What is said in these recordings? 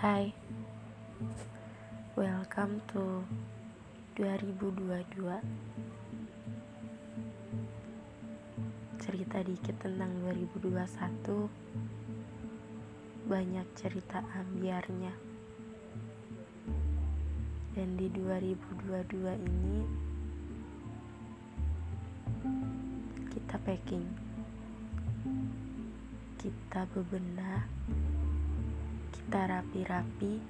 Hai. Welcome to 2022 Cerita dikit tentang 2021 Banyak cerita ambiarnya. Dan di 2022 ini Kita packing. Kita bebenah kita rapi-rapi,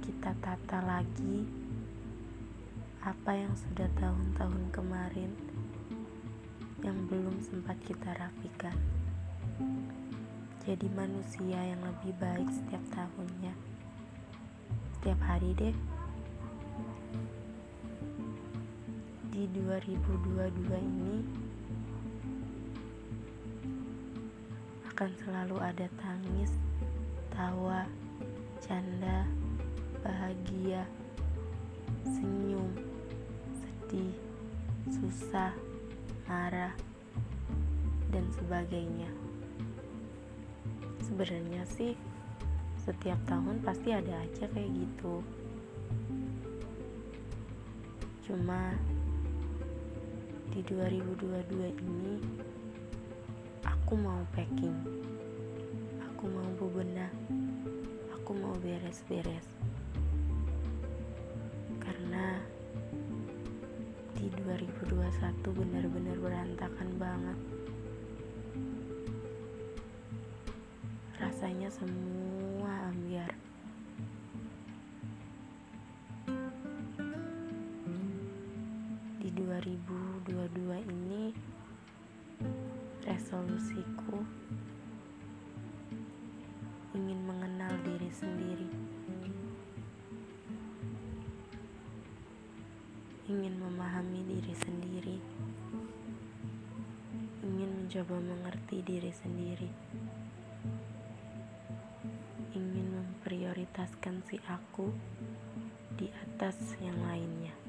kita tata lagi apa yang sudah tahun-tahun kemarin yang belum sempat kita rapikan. Jadi manusia yang lebih baik setiap tahunnya. Setiap hari deh. Di 2022 ini akan selalu ada tangis, tawa, canda, bahagia, senyum, sedih, susah, marah, dan sebagainya. Sebenarnya sih setiap tahun pasti ada aja kayak gitu. Cuma di 2022 ini Aku mau packing. Aku mau bebenah. Aku mau beres-beres. Karena di 2021 benar-benar berantakan banget. Rasanya semua ambiar. Di 2022 ini resolusiku ingin mengenal diri sendiri, ingin memahami diri sendiri, ingin mencoba mengerti diri sendiri, ingin memprioritaskan si aku di atas yang lainnya.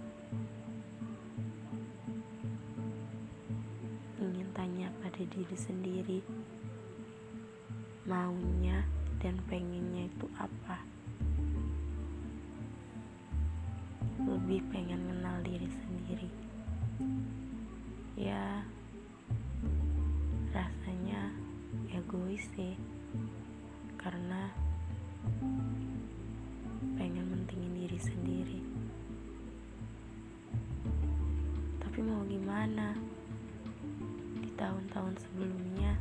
Pada diri sendiri. Maunya dan pengennya itu apa? Lebih pengen kenal diri sendiri. Ya rasanya egois sih. Karena pengen mentingin diri sendiri. Tapi mau gimana tahun-tahun sebelumnya,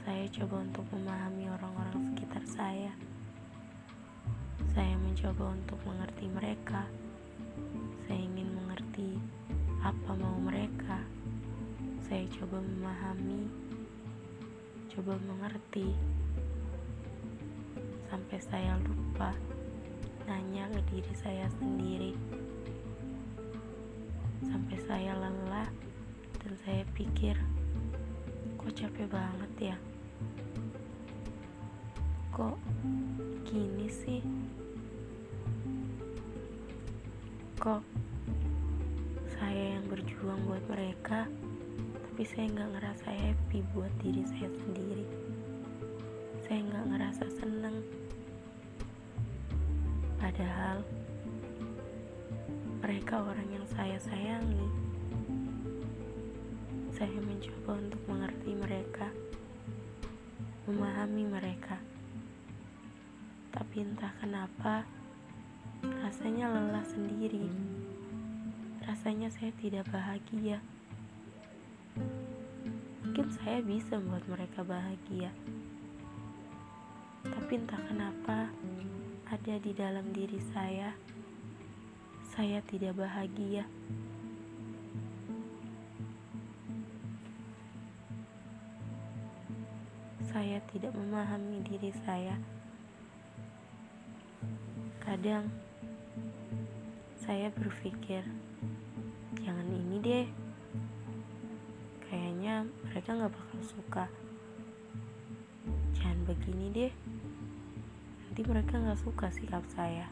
saya coba untuk memahami orang-orang sekitar saya. Saya mencoba untuk mengerti mereka. Saya ingin mengerti apa mau mereka. Saya coba memahami, coba mengerti, sampai saya lupa nanya ke diri saya sendiri. Sampai saya lelah dan saya pikir kok capek banget ya? Kok gini sih? Kok saya yang berjuang buat mereka tapi saya nggak ngerasa happy buat diri saya sendiri. Saya nggak ngerasa seneng. Padahal mereka orang yang saya sayangi saya mencoba untuk mengerti mereka, memahami mereka. Tapi entah kenapa, rasanya lelah sendiri. Rasanya saya tidak bahagia. Mungkin saya bisa membuat mereka bahagia. Tapi entah kenapa, ada di dalam diri saya, saya tidak bahagia. Saya tidak memahami diri saya. Kadang saya berpikir, jangan ini deh. Kayaknya mereka gak bakal suka. Jangan begini deh. Nanti mereka gak suka sikap saya.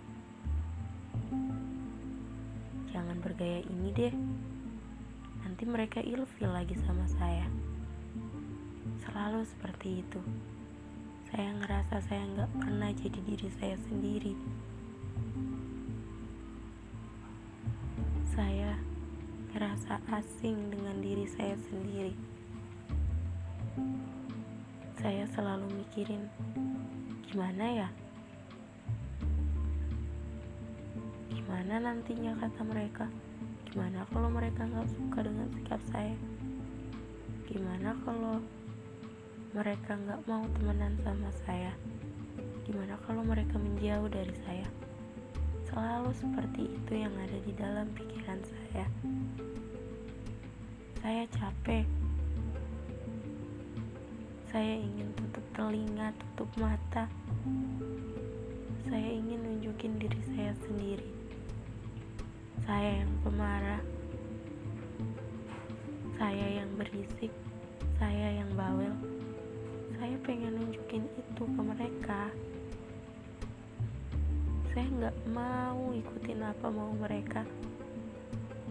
Jangan bergaya ini deh. Nanti mereka ilfil lagi sama saya selalu seperti itu. Saya ngerasa saya nggak pernah jadi diri saya sendiri. Saya ngerasa asing dengan diri saya sendiri. Saya selalu mikirin, gimana ya? Gimana nantinya kata mereka? Gimana kalau mereka nggak suka dengan sikap saya? Gimana kalau mereka nggak mau temenan sama saya. Gimana kalau mereka menjauh dari saya? Selalu seperti itu yang ada di dalam pikiran saya. Saya capek. Saya ingin tutup telinga tutup mata. Saya ingin nunjukin diri saya sendiri. Saya yang pemarah. Saya yang berisik. Saya yang bawel saya pengen nunjukin itu ke mereka. Saya nggak mau ikutin apa mau mereka.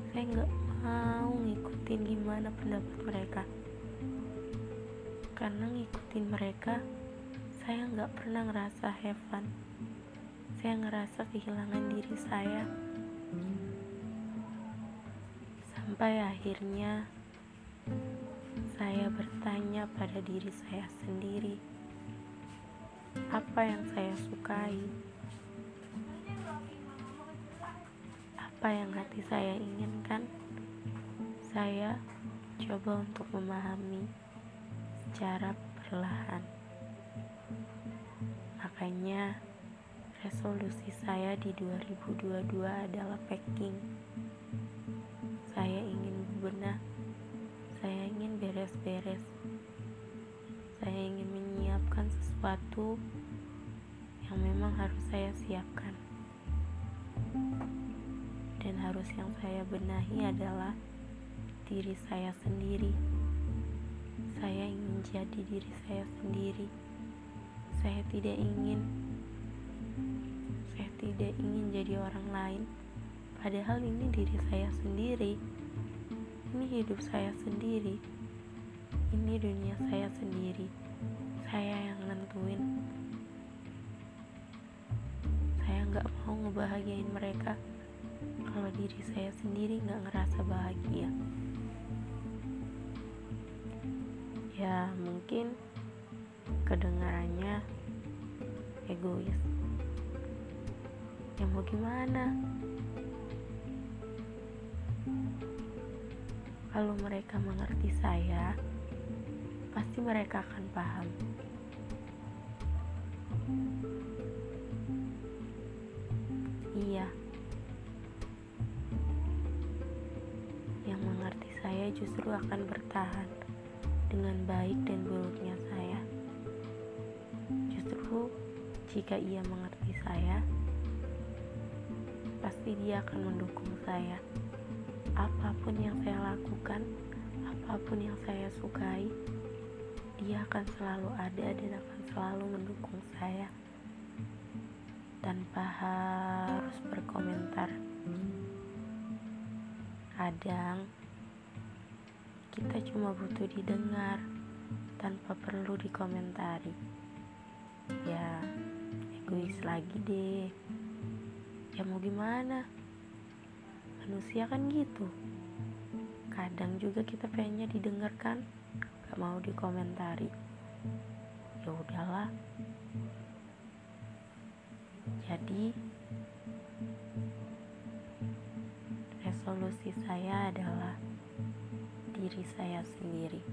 Saya nggak mau ngikutin gimana pendapat mereka. Karena ngikutin mereka saya nggak pernah ngerasa have fun. Saya ngerasa kehilangan diri saya. Sampai akhirnya saya bertanya pada diri saya sendiri, apa yang saya sukai, apa yang hati saya inginkan. Saya coba untuk memahami secara perlahan. Makanya, resolusi saya di 2022 adalah packing. Saya ingin ingin beres-beres. Saya ingin menyiapkan sesuatu yang memang harus saya siapkan. Dan harus yang saya benahi adalah diri saya sendiri. Saya ingin jadi diri saya sendiri. Saya tidak ingin saya tidak ingin jadi orang lain. Padahal ini diri saya sendiri ini hidup saya sendiri ini dunia saya sendiri. Saya yang nentuin. Saya nggak mau ngebahagiain mereka. Kalau diri saya sendiri nggak ngerasa bahagia. Ya mungkin kedengarannya egois. Ya mau gimana? Kalau mereka mengerti saya, pasti mereka akan paham. Iya, yang mengerti saya justru akan bertahan dengan baik dan buruknya saya. Justru jika ia mengerti saya, pasti dia akan mendukung saya apa pun yang saya lakukan, apa pun yang saya sukai, akan selalu ada dan akan selalu mendukung saya tanpa harus berkomentar. Kadang kita cuma butuh didengar tanpa perlu dikomentari. Ya, egois lagi deh. Ya mau gimana? manusia kan gitu kadang juga kita pengennya didengarkan mau dikomentari. Ya udahlah. Jadi resolusi saya adalah diri saya sendiri